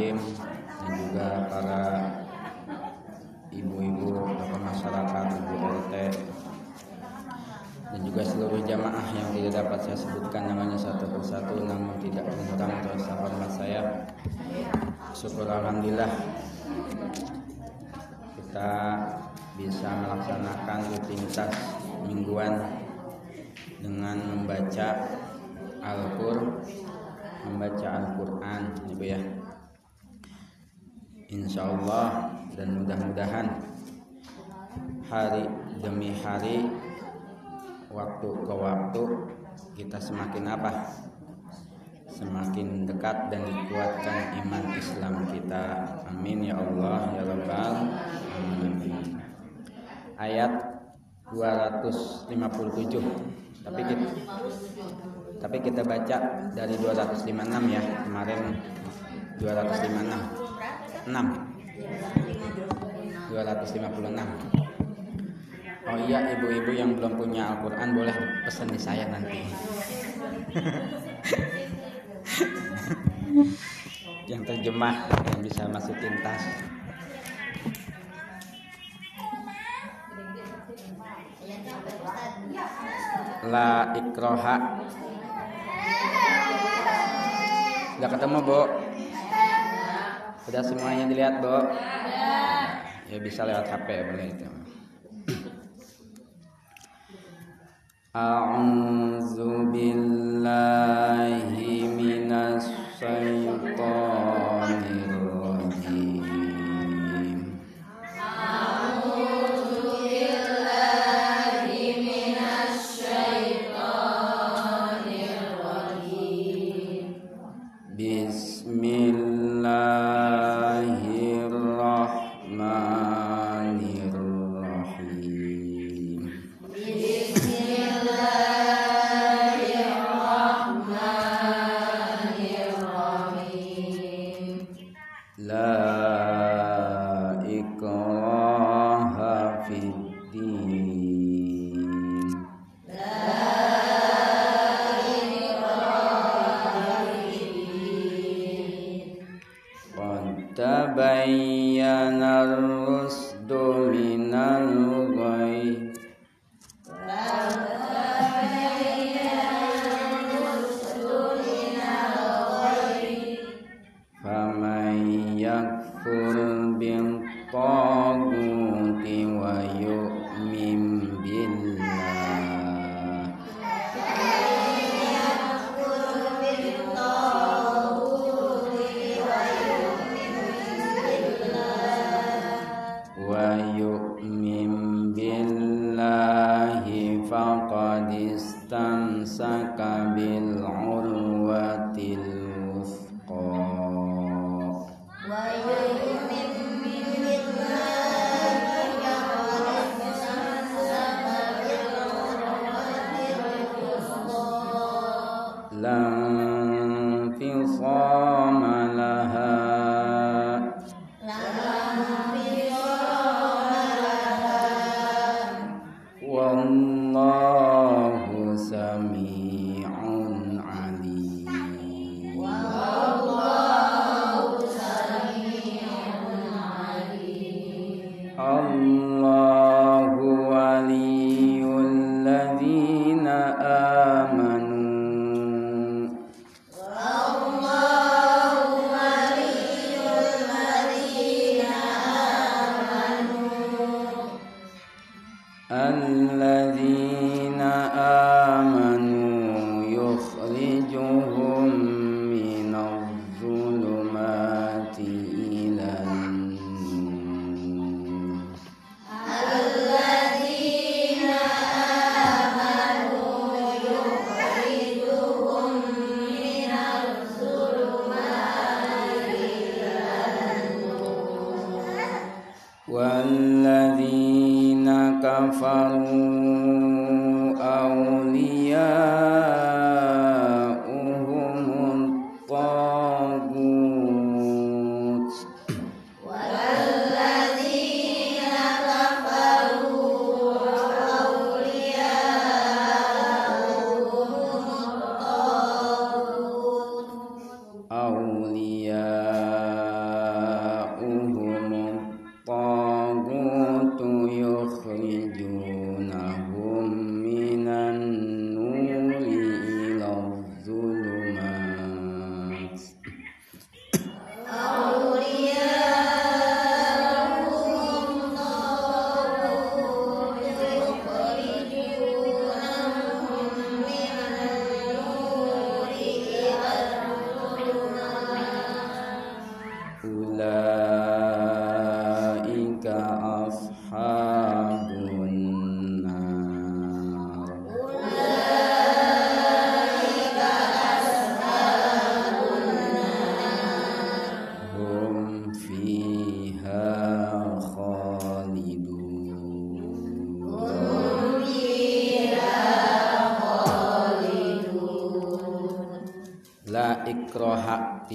taklim dan juga para ibu-ibu tokoh masyarakat, ibu RT dan juga seluruh jamaah yang tidak dapat saya sebutkan namanya satu persatu namun tidak mengundang rasa hormat saya. Syukur alhamdulillah kita bisa melaksanakan rutinitas mingguan dengan membaca Al-Qur'an membaca Al-Qur'an Ibu ya Insya Allah dan mudah-mudahan hari demi hari waktu ke waktu kita semakin apa? Semakin dekat dan dikuatkan iman Islam kita. Amin ya Allah ya Rabbal alamin. Ayat 257 tapi kita tapi kita baca dari 256 ya kemarin 256 6 256 Oh iya ibu-ibu yang belum punya Al-Quran boleh pesan di saya nanti. Yang terjemah yang bisa masukin tas La ikroha. Sudah ketemu Bu? Sudah semuanya dilihat, Bu? Ya bisa lewat HP boleh itu. A'udzu billahi minasy syaithanir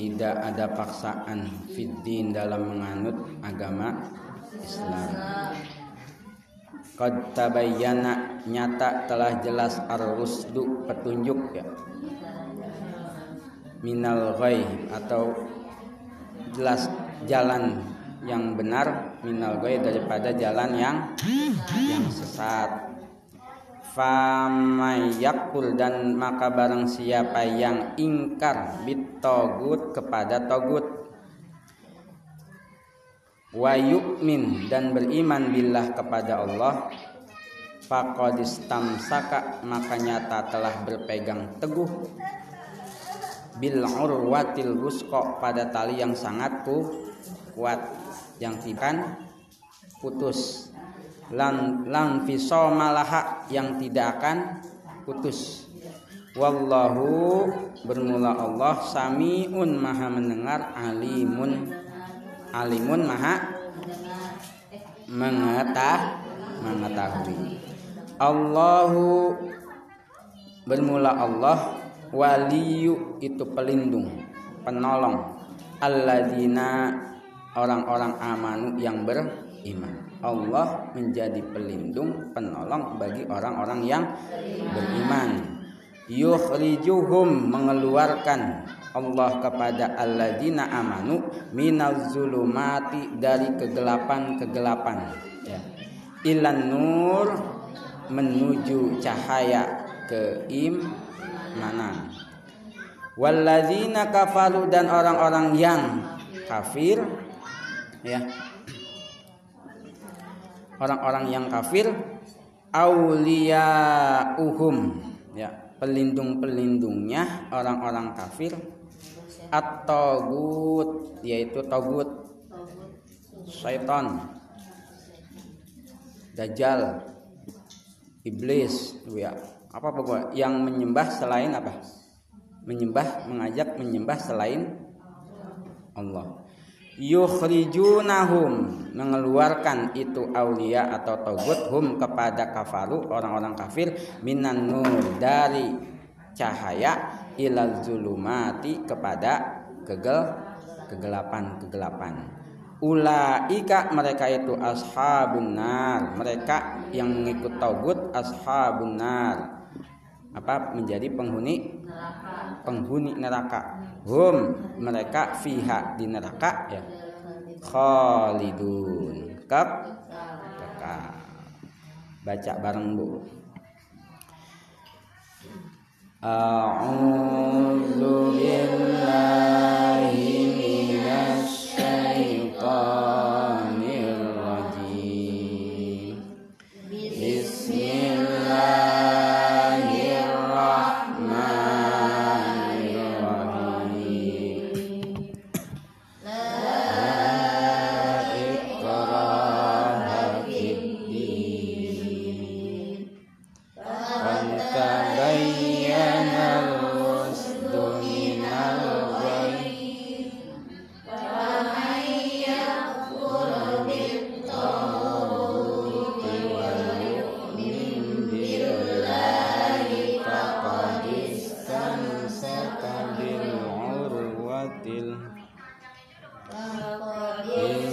tidak ada paksaan fiddin dalam menganut agama Islam. Qad tabayyana nyata telah jelas ar-rusdu petunjuk ya. Minal ghaib atau jelas jalan yang benar minal ghaib daripada jalan yang yang sesat famayakul dan maka barang siapa yang ingkar bitogut kepada togut. Wa yu'min dan beriman billah kepada Allah. Faqadistamsaka maka nyata telah berpegang teguh. Bil urwatil wusqa pada tali yang sangat kuat yang tidak putus lan lan malaha yang tidak akan putus. Wallahu bermula Allah samiun maha mendengar alimun alimun maha mengetah mengetahui. Allahu bermula Allah waliyu itu pelindung penolong. Alladzina orang-orang amanu yang beriman Allah menjadi pelindung penolong bagi orang-orang yang beriman. Yukhrijuhum mengeluarkan Allah kepada alladzina amanu minal zulumati dari kegelapan-kegelapan. Ya. ilan nur menuju cahaya keimanan. Walladzina kafaru dan orang-orang yang kafir ya orang-orang yang kafir aulia uhum ya pelindung-pelindungnya orang-orang kafir atau gut yaitu togut syaitan. Dajjal. Iblis. Ya apa pokok yang menyembah selain apa? Menyembah mengajak menyembah selain Allah yukhrijunahum mengeluarkan itu aulia atau togut hum kepada kafaru orang-orang kafir minan nur dari cahaya ilal zulumati kepada kegel kegelapan kegelapan ulaika mereka itu ashabun nar mereka yang mengikut togut ashabun nar. Apa? Menjadi penghuni penghuni neraka hum mereka fiha di neraka ya. Khalidun. Kekal baca bareng bu. A'udzu billahi batil eh,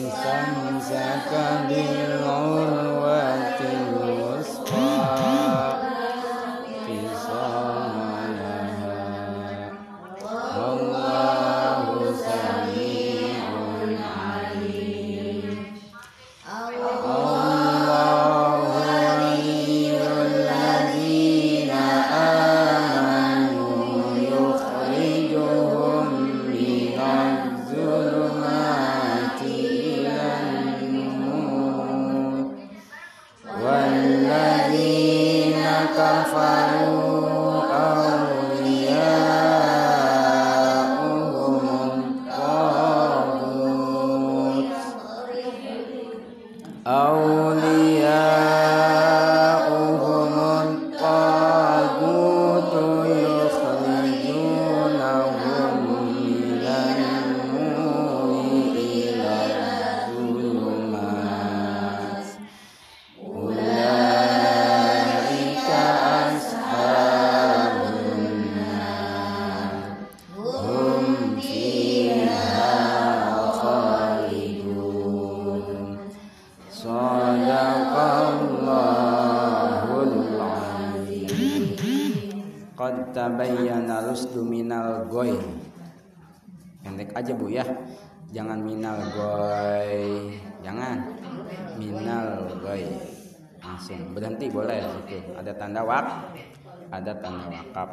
ada tanda wakaf.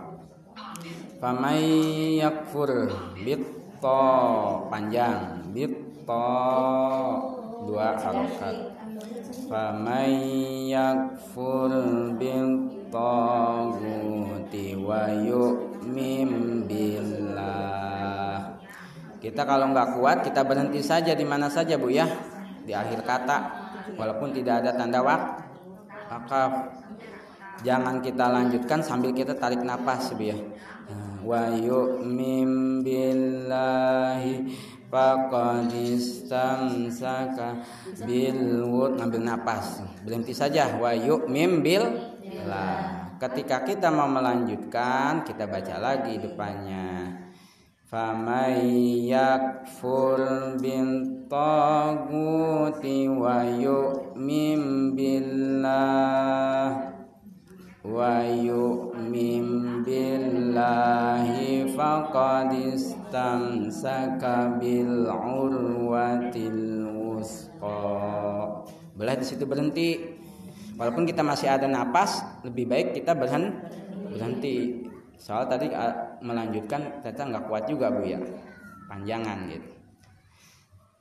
Famay yakfur bitto panjang. Bitto dua harokat. Famay yakfur bittaguti wa yu'min billah. Kita kalau nggak kuat kita berhenti saja di mana saja bu ya. Di akhir kata walaupun tidak ada tanda wak wakaf jangan kita lanjutkan sambil kita tarik nafas ya. Wa yu'min billahi faqad istamsaka bil ngambil napas berhenti saja. Wa yu'min ketika kita mau melanjutkan kita baca lagi depannya. Famay yakfur bin taguti wa billahi faqad istamsaka bil urwatil wusqa boleh di situ berhenti. Walaupun kita masih ada napas lebih baik kita berhenti berhenti. Soal tadi melanjutkan ternyata nggak kuat juga bu ya. Panjangan gitu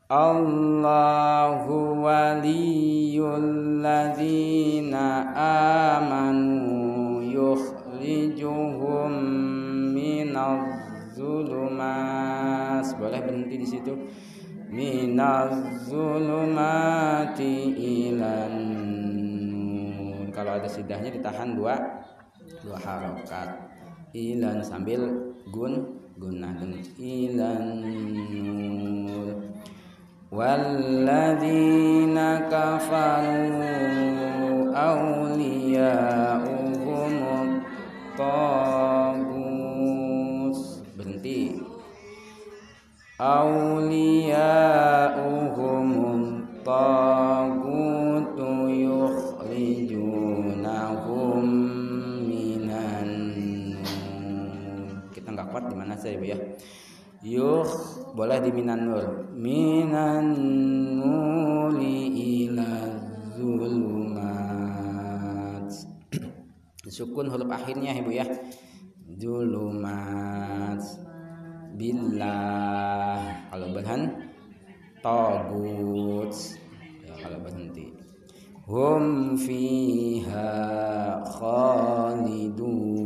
Allahu waliyul ladzina amanu yukhrijuhum minadh zulumat boleh berhenti di situ. Minadh zulumati ilan kalau ada sidahnya ditahan dua dua harokat. Ilan sambil gun gunah dengan ilan والذين كفروا أولياؤهم الطاغوت berhenti أولياؤهم الطاغوت يخرجونهم minan nur kita nggak kuat di mana saya bu ya Yuh boleh di minan nur nuri ila zulumat sukun huruf akhirnya ibu ya. Zulumat billah. Kalau berhen togut ya kalau berhenti. Hum fiha khalidun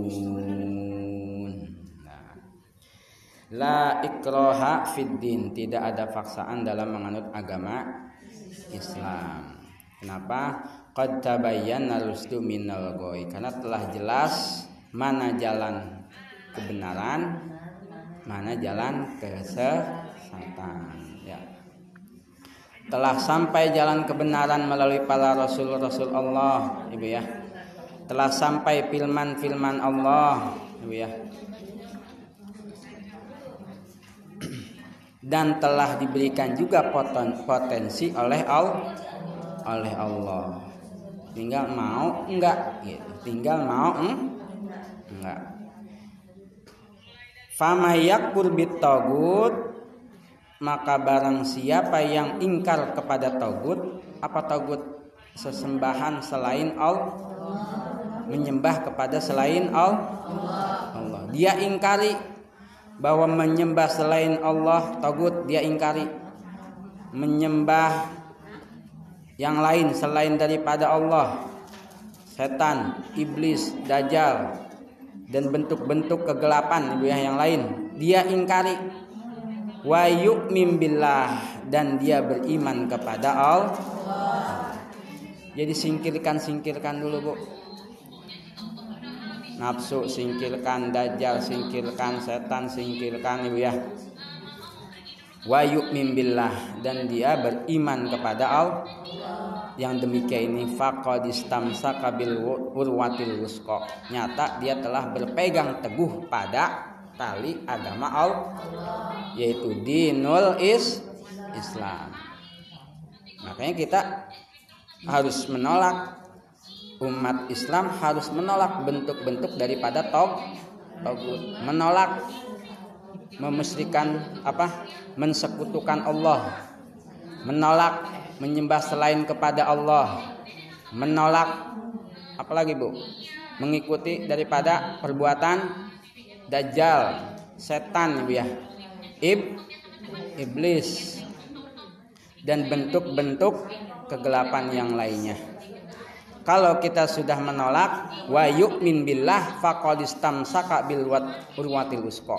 La ikroha fiddin. Tidak ada paksaan dalam menganut agama Islam. Kenapa? Qad tabayyana rusdu minal goy Karena telah jelas Mana jalan kebenaran Mana jalan kesesatan. Ya. Telah sampai jalan kebenaran Melalui para rasul-rasul Allah Ibu ya. Telah sampai filman-filman Allah Ibu ya dan telah diberikan juga potensi oleh Allah oleh Allah. Tinggal mau enggak? Gitu. Tinggal mau enggak. Fama yakfur tagut maka barang siapa yang ingkar kepada tagut apa tagut sesembahan selain Allah menyembah kepada selain Allah Allah. Dia ingkari bahwa menyembah selain Allah tagut dia ingkari. Menyembah yang lain selain daripada Allah. Setan iblis dajjal dan bentuk-bentuk kegelapan ibu ya yang lain dia ingkari. Wa yu'min dan dia beriman kepada Allah. Jadi singkirkan singkirkan dulu bu nafsu singkirkan dajjal singkirkan setan singkirkan ibu ya. Wa yu'min billah. Dan dia beriman kepada Allah. Yang demikian ini faqad istamsaka bil urwatil wusqa. Nyata dia telah berpegang teguh pada tali agama Allah yaitu dinul is Islam. Makanya kita harus menolak umat Islam harus menolak bentuk-bentuk daripada tog menolak memusyrikan apa? Mensekutukan Allah. Menolak menyembah selain kepada Allah. Menolak apalagi Bu? Mengikuti daripada perbuatan dajjal setan ya? Ib iblis. Dan bentuk-bentuk kegelapan yang lainnya kalau kita sudah menolak wa yu'min billah faqad istamsaka bil urwatil usqa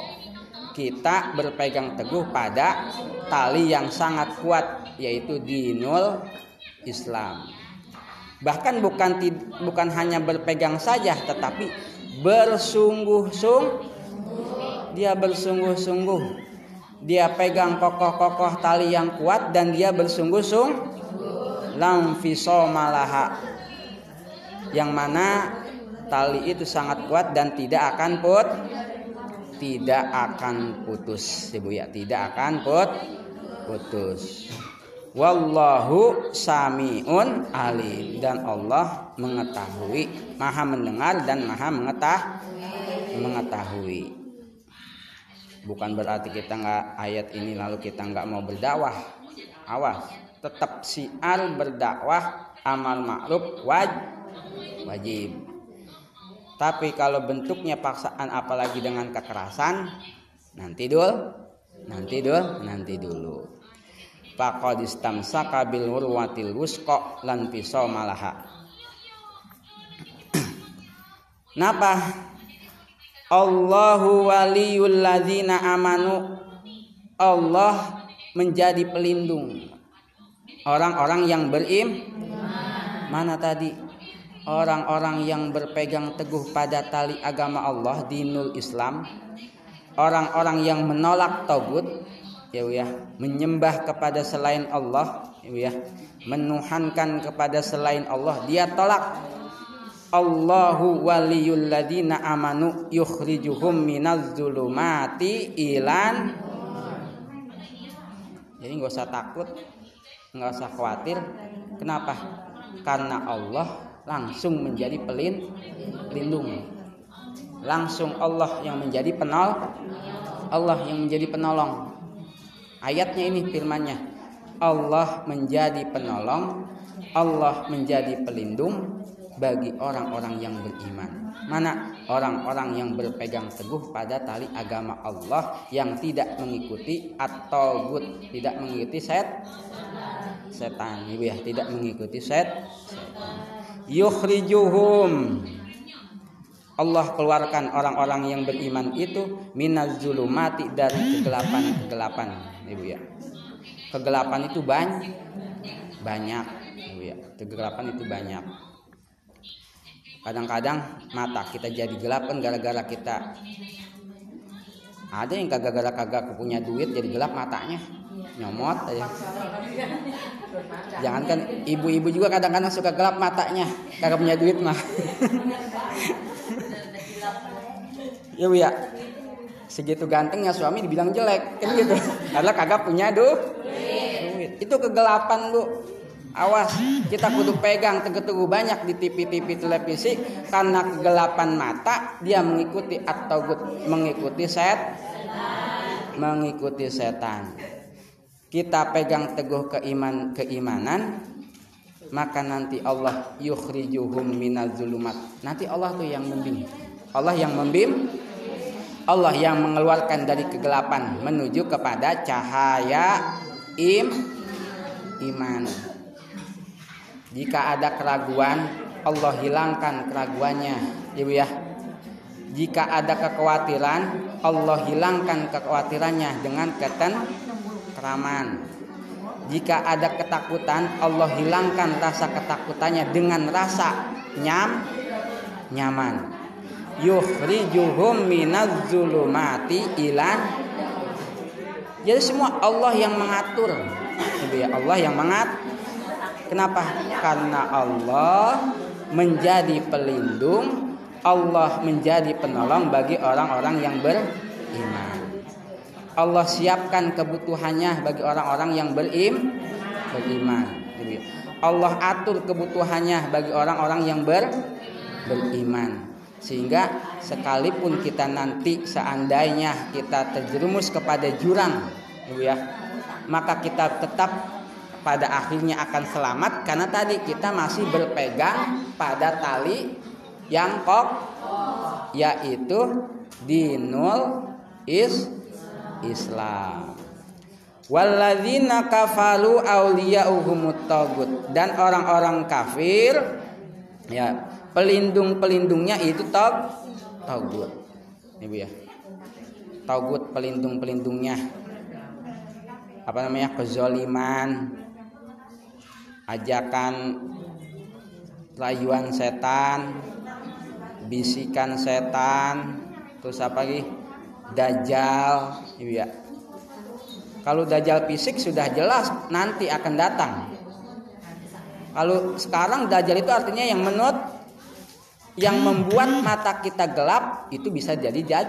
kita berpegang teguh pada tali yang sangat kuat yaitu dinul Islam. Bahkan bukan bukan hanya berpegang saja tetapi bersungguh-sungguh dia bersungguh-sungguh. Dia pegang kokoh-kokoh tali yang kuat dan dia bersungguh-sungguh lam malaha yang mana tali itu sangat kuat dan tidak akan put tidak akan putus. Ibu ya tidak akan put putus. Wallahu samiun alim. Dan Allah mengetahui maha mendengar dan maha mengetah mengetahui. Bukan berarti kita nggak ayat ini lalu kita nggak mau berdakwah. Awas tetap siar berdakwah amal ma'ruf wajib wajib. Tapi kalau bentuknya paksaan apalagi dengan kekerasan, nanti dulu, nanti dulu, nanti dulu. Faqad istamsaka bil urwatil wusqa lan pisau malaha. Napa? Allahu waliyul ladzina amanu. Allah menjadi pelindung orang-orang yang berim. Mana tadi? Orang-orang yang berpegang teguh pada tali agama Allah dinul Islam. Orang-orang yang menolak togut ya ya menyembah kepada selain Allah ya menuhankan kepada selain Allah dia tolak. Allahu waliyul ladina amanu yukhrijuhum minaz zulumati ilan. Jadi nggak usah takut nggak usah khawatir. Kenapa? Karena Allah langsung menjadi pelin pelindung. Langsung Allah yang menjadi penol Allah yang menjadi penolong. Ayatnya ini firmannya Allah menjadi penolong Allah menjadi pelindung bagi orang-orang yang beriman. Mana? Orang-orang yang berpegang teguh pada tali agama Allah yang tidak mengikuti atau good tidak mengikuti set setan. Ibu ya tidak mengikuti set setan yukhrijuhum Allah keluarkan orang-orang yang beriman itu minaz zulumati dari kegelapan-kegelapan Ibu ya. Kegelapan itu banyak banyak Ibu ya. Kegelapan itu banyak. Kadang-kadang mata kita jadi gelap kan gara-gara kita ada yang kagak gara kagak punya duit jadi gelap matanya nyomot aja. Jangan kan ibu-ibu juga kadang-kadang suka gelap matanya. Kagak punya duit mah. Ya bu ya. Segitu gantengnya suami dibilang jelek. Kan gitu. Karena kagak punya duit. Itu kegelapan bu. Awas kita kudu pegang. Teguh-teguh banyak di TV-TV televisi. Karena kegelapan mata dia mengikuti atau mengikuti set mengikuti setan kita pegang teguh keiman keimanan maka nanti Allah yukhrijuhum minal zulumat. Nanti Allah tuh yang membim Allah yang membim Allah yang mengeluarkan dari kegelapan menuju kepada cahaya im iman. Jika ada keraguan Allah hilangkan keraguannya. Ibu ya? Jika ada kekhawatiran Allah hilangkan kekhawatirannya dengan keten keraman. Jika ada ketakutan, Allah hilangkan rasa ketakutannya dengan rasa nyam nyaman. Yukhrijuhum minaz zulumati ilan Jadi semua Allah yang mengatur. Ya, Allah yang mengat. Kenapa? Karena Allah menjadi pelindung, Allah menjadi penolong bagi orang-orang yang beriman. Allah siapkan kebutuhannya bagi orang-orang yang berim, beriman. Allah atur kebutuhannya bagi orang-orang yang ber, beriman. sehingga sekalipun kita nanti seandainya kita terjerumus kepada jurang ya maka kita tetap pada akhirnya akan selamat karena tadi kita masih berpegang pada tali yang kok yaitu dinul is Islam Walladzina kafalu awliya'uhumut tagut dan orang-orang kafir ya pelindung-pelindungnya itu tag tagut. Ibu ya. Tagut pelindung-pelindungnya. Apa namanya? kezoliman ajakan rayuan setan, bisikan setan, terus apa lagi? Dajjal, ya kalau dajjal fisik sudah jelas nanti akan datang. Kalau sekarang dajjal itu artinya yang menut yang membuat mata kita gelap itu bisa jadi jad.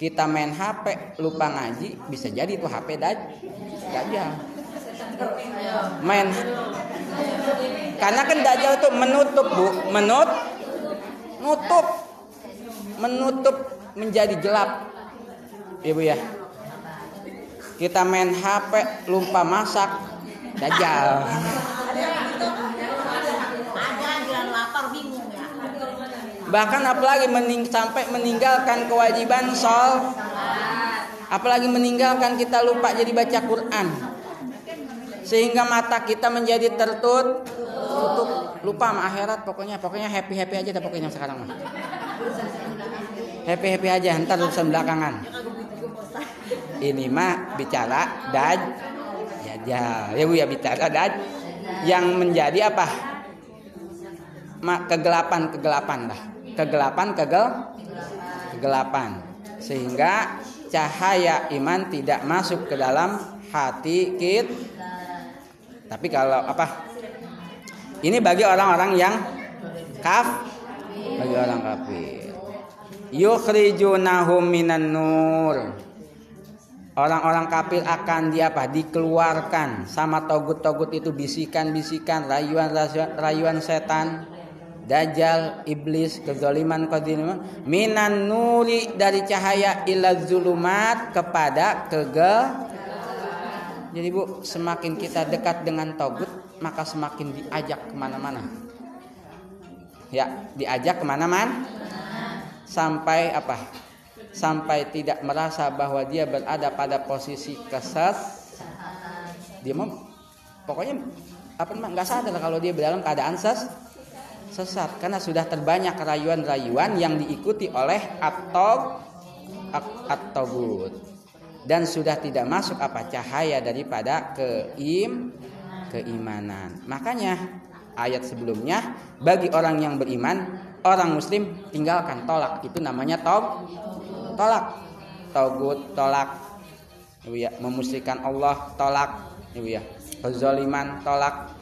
Kita main HP lupa ngaji bisa jadi itu HP daj dajjal. Main karena kan dajjal itu menutup bu, menut, nutup, menutup menjadi gelap, ibu ya? Kita main HP lupa masak dajal. Bahkan apalagi mening sampai meninggalkan kewajiban sol apalagi meninggalkan kita lupa jadi baca Quran. Sehingga mata kita menjadi tertutup. Tutup. Lupa sama akhirat pokoknya. Pokoknya happy happy aja dah pokoknya sekarang mah happy happy aja ntar urusan belakangan. Ini mah bicara daj. Ya ya bu ya bicara daj. Yang menjadi apa? Mak kegelapan kegelapan lah kegelapan kegel kegelapan. Sehingga cahaya iman tidak masuk ke dalam hati kit. Tapi kalau apa? Ini bagi orang-orang yang kaf bagi orang kafir yukhrijunahum minan nur. Orang-orang kafir akan di apa? Dikeluarkan sama togut-togut itu bisikan-bisikan rayuan rayuan setan dajjal iblis kezaliman kezaliman. Minan nuri dari cahaya ila zulumat kepada kegel jadi bu semakin kita dekat dengan togut maka semakin diajak ke mana-mana. Ya diajak ke mana-mana sampai apa? Sampai tidak merasa bahwa dia berada pada posisi kesat. Dia mau pokoknya apa namanya nggak sadar kalau dia dalam keadaan ses sesat. Karena sudah terbanyak rayuan-rayuan yang diikuti oleh atau atau dan sudah tidak masuk apa cahaya daripada keim keimanan. Makanya ayat sebelumnya bagi orang yang beriman orang muslim tinggalkan tolak. Itu namanya tog tolak. Togut tolak. Ibu ya memusyrikan Allah tolak. Ibu ya kezaliman tolak.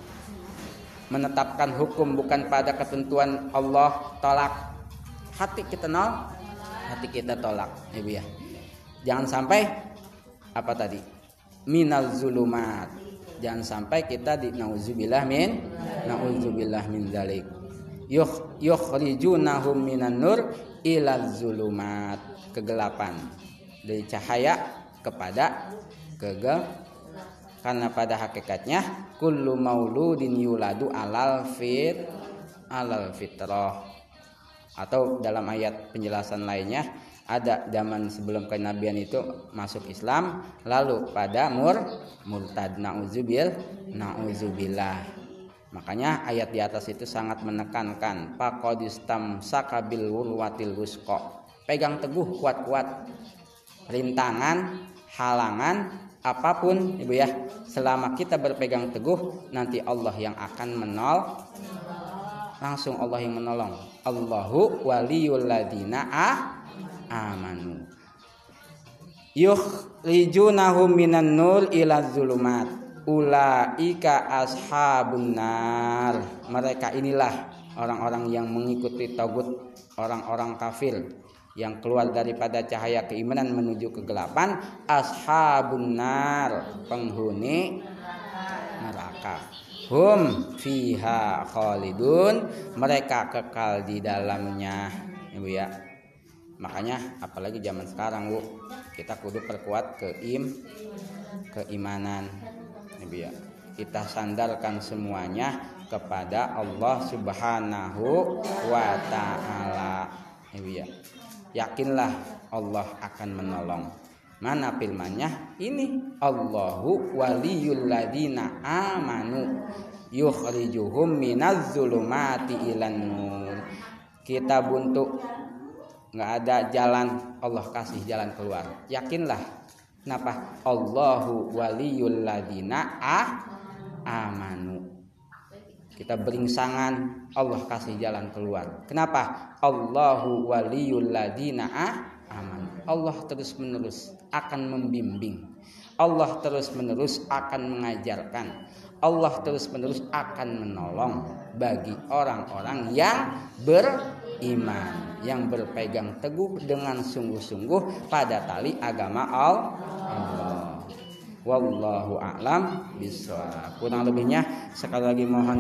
Menetapkan hukum bukan pada ketentuan Allah tolak. Hati kita nol hati kita tolak. Ibu ya jangan sampai apa tadi? Minal zulumat. Jangan sampai kita di nauzubillah min nauzubillah min dzalik yukhrijunahum minan nur ilal zulumat. Kegelapan dari cahaya kepada kegel karena pada hakikatnya kullu mauludin yuladu alal fit alal fitrah. Atau dalam ayat penjelasan lainnya ada zaman sebelum kenabian itu masuk Islam lalu pada mur murtad. Nauzubil nauzubillah makanya ayat di atas itu sangat menekankan faqadistam sakabil wurwatil wusqa. Pegang teguh kuat-kuat. Rintangan halangan apa pun ibu ya. Selama kita berpegang teguh nanti Allah yang akan menol. Langsung Allah yang menolong. Allahu waliyul ladina amanu. Yukhrijunahum minan nur ila zulumat ulaika ashabun nar. Mereka inilah orang-orang yang mengikuti tagut orang-orang kafir yang keluar daripada cahaya keimanan menuju kegelapan. Ashabun nar penghuni neraka. Hum fiha khalidun. Mereka kekal di dalamnya ibu ya. Makanya apalagi zaman sekarang bu kita kudu perkuat keim keimanan ibu ya kita sandarkan semuanya kepada Allah Subhanahu wa taala ya yakinlah Allah akan menolong Mana firmannya? Ini Allahu waliyul ladina amanu yukhrijuhum minaz zulumati ilan nur. Kita buntu nggak ada jalan Allah kasih jalan keluar. Yakinlah. Kenapa? Allahu waliyul ladina a amanu. Kita beringsangan Allah kasih jalan keluar. Kenapa? Allahu waliyul ladina a aman. Allah terus menerus akan membimbing. Allah terus menerus akan mengajarkan. Allah terus menerus akan menolong bagi orang-orang yang beriman, yang berpegang teguh dengan sungguh-sungguh pada tali agama Allah. Wallahu a'lam bishawab. Kurang lebihnya sekali lagi mohon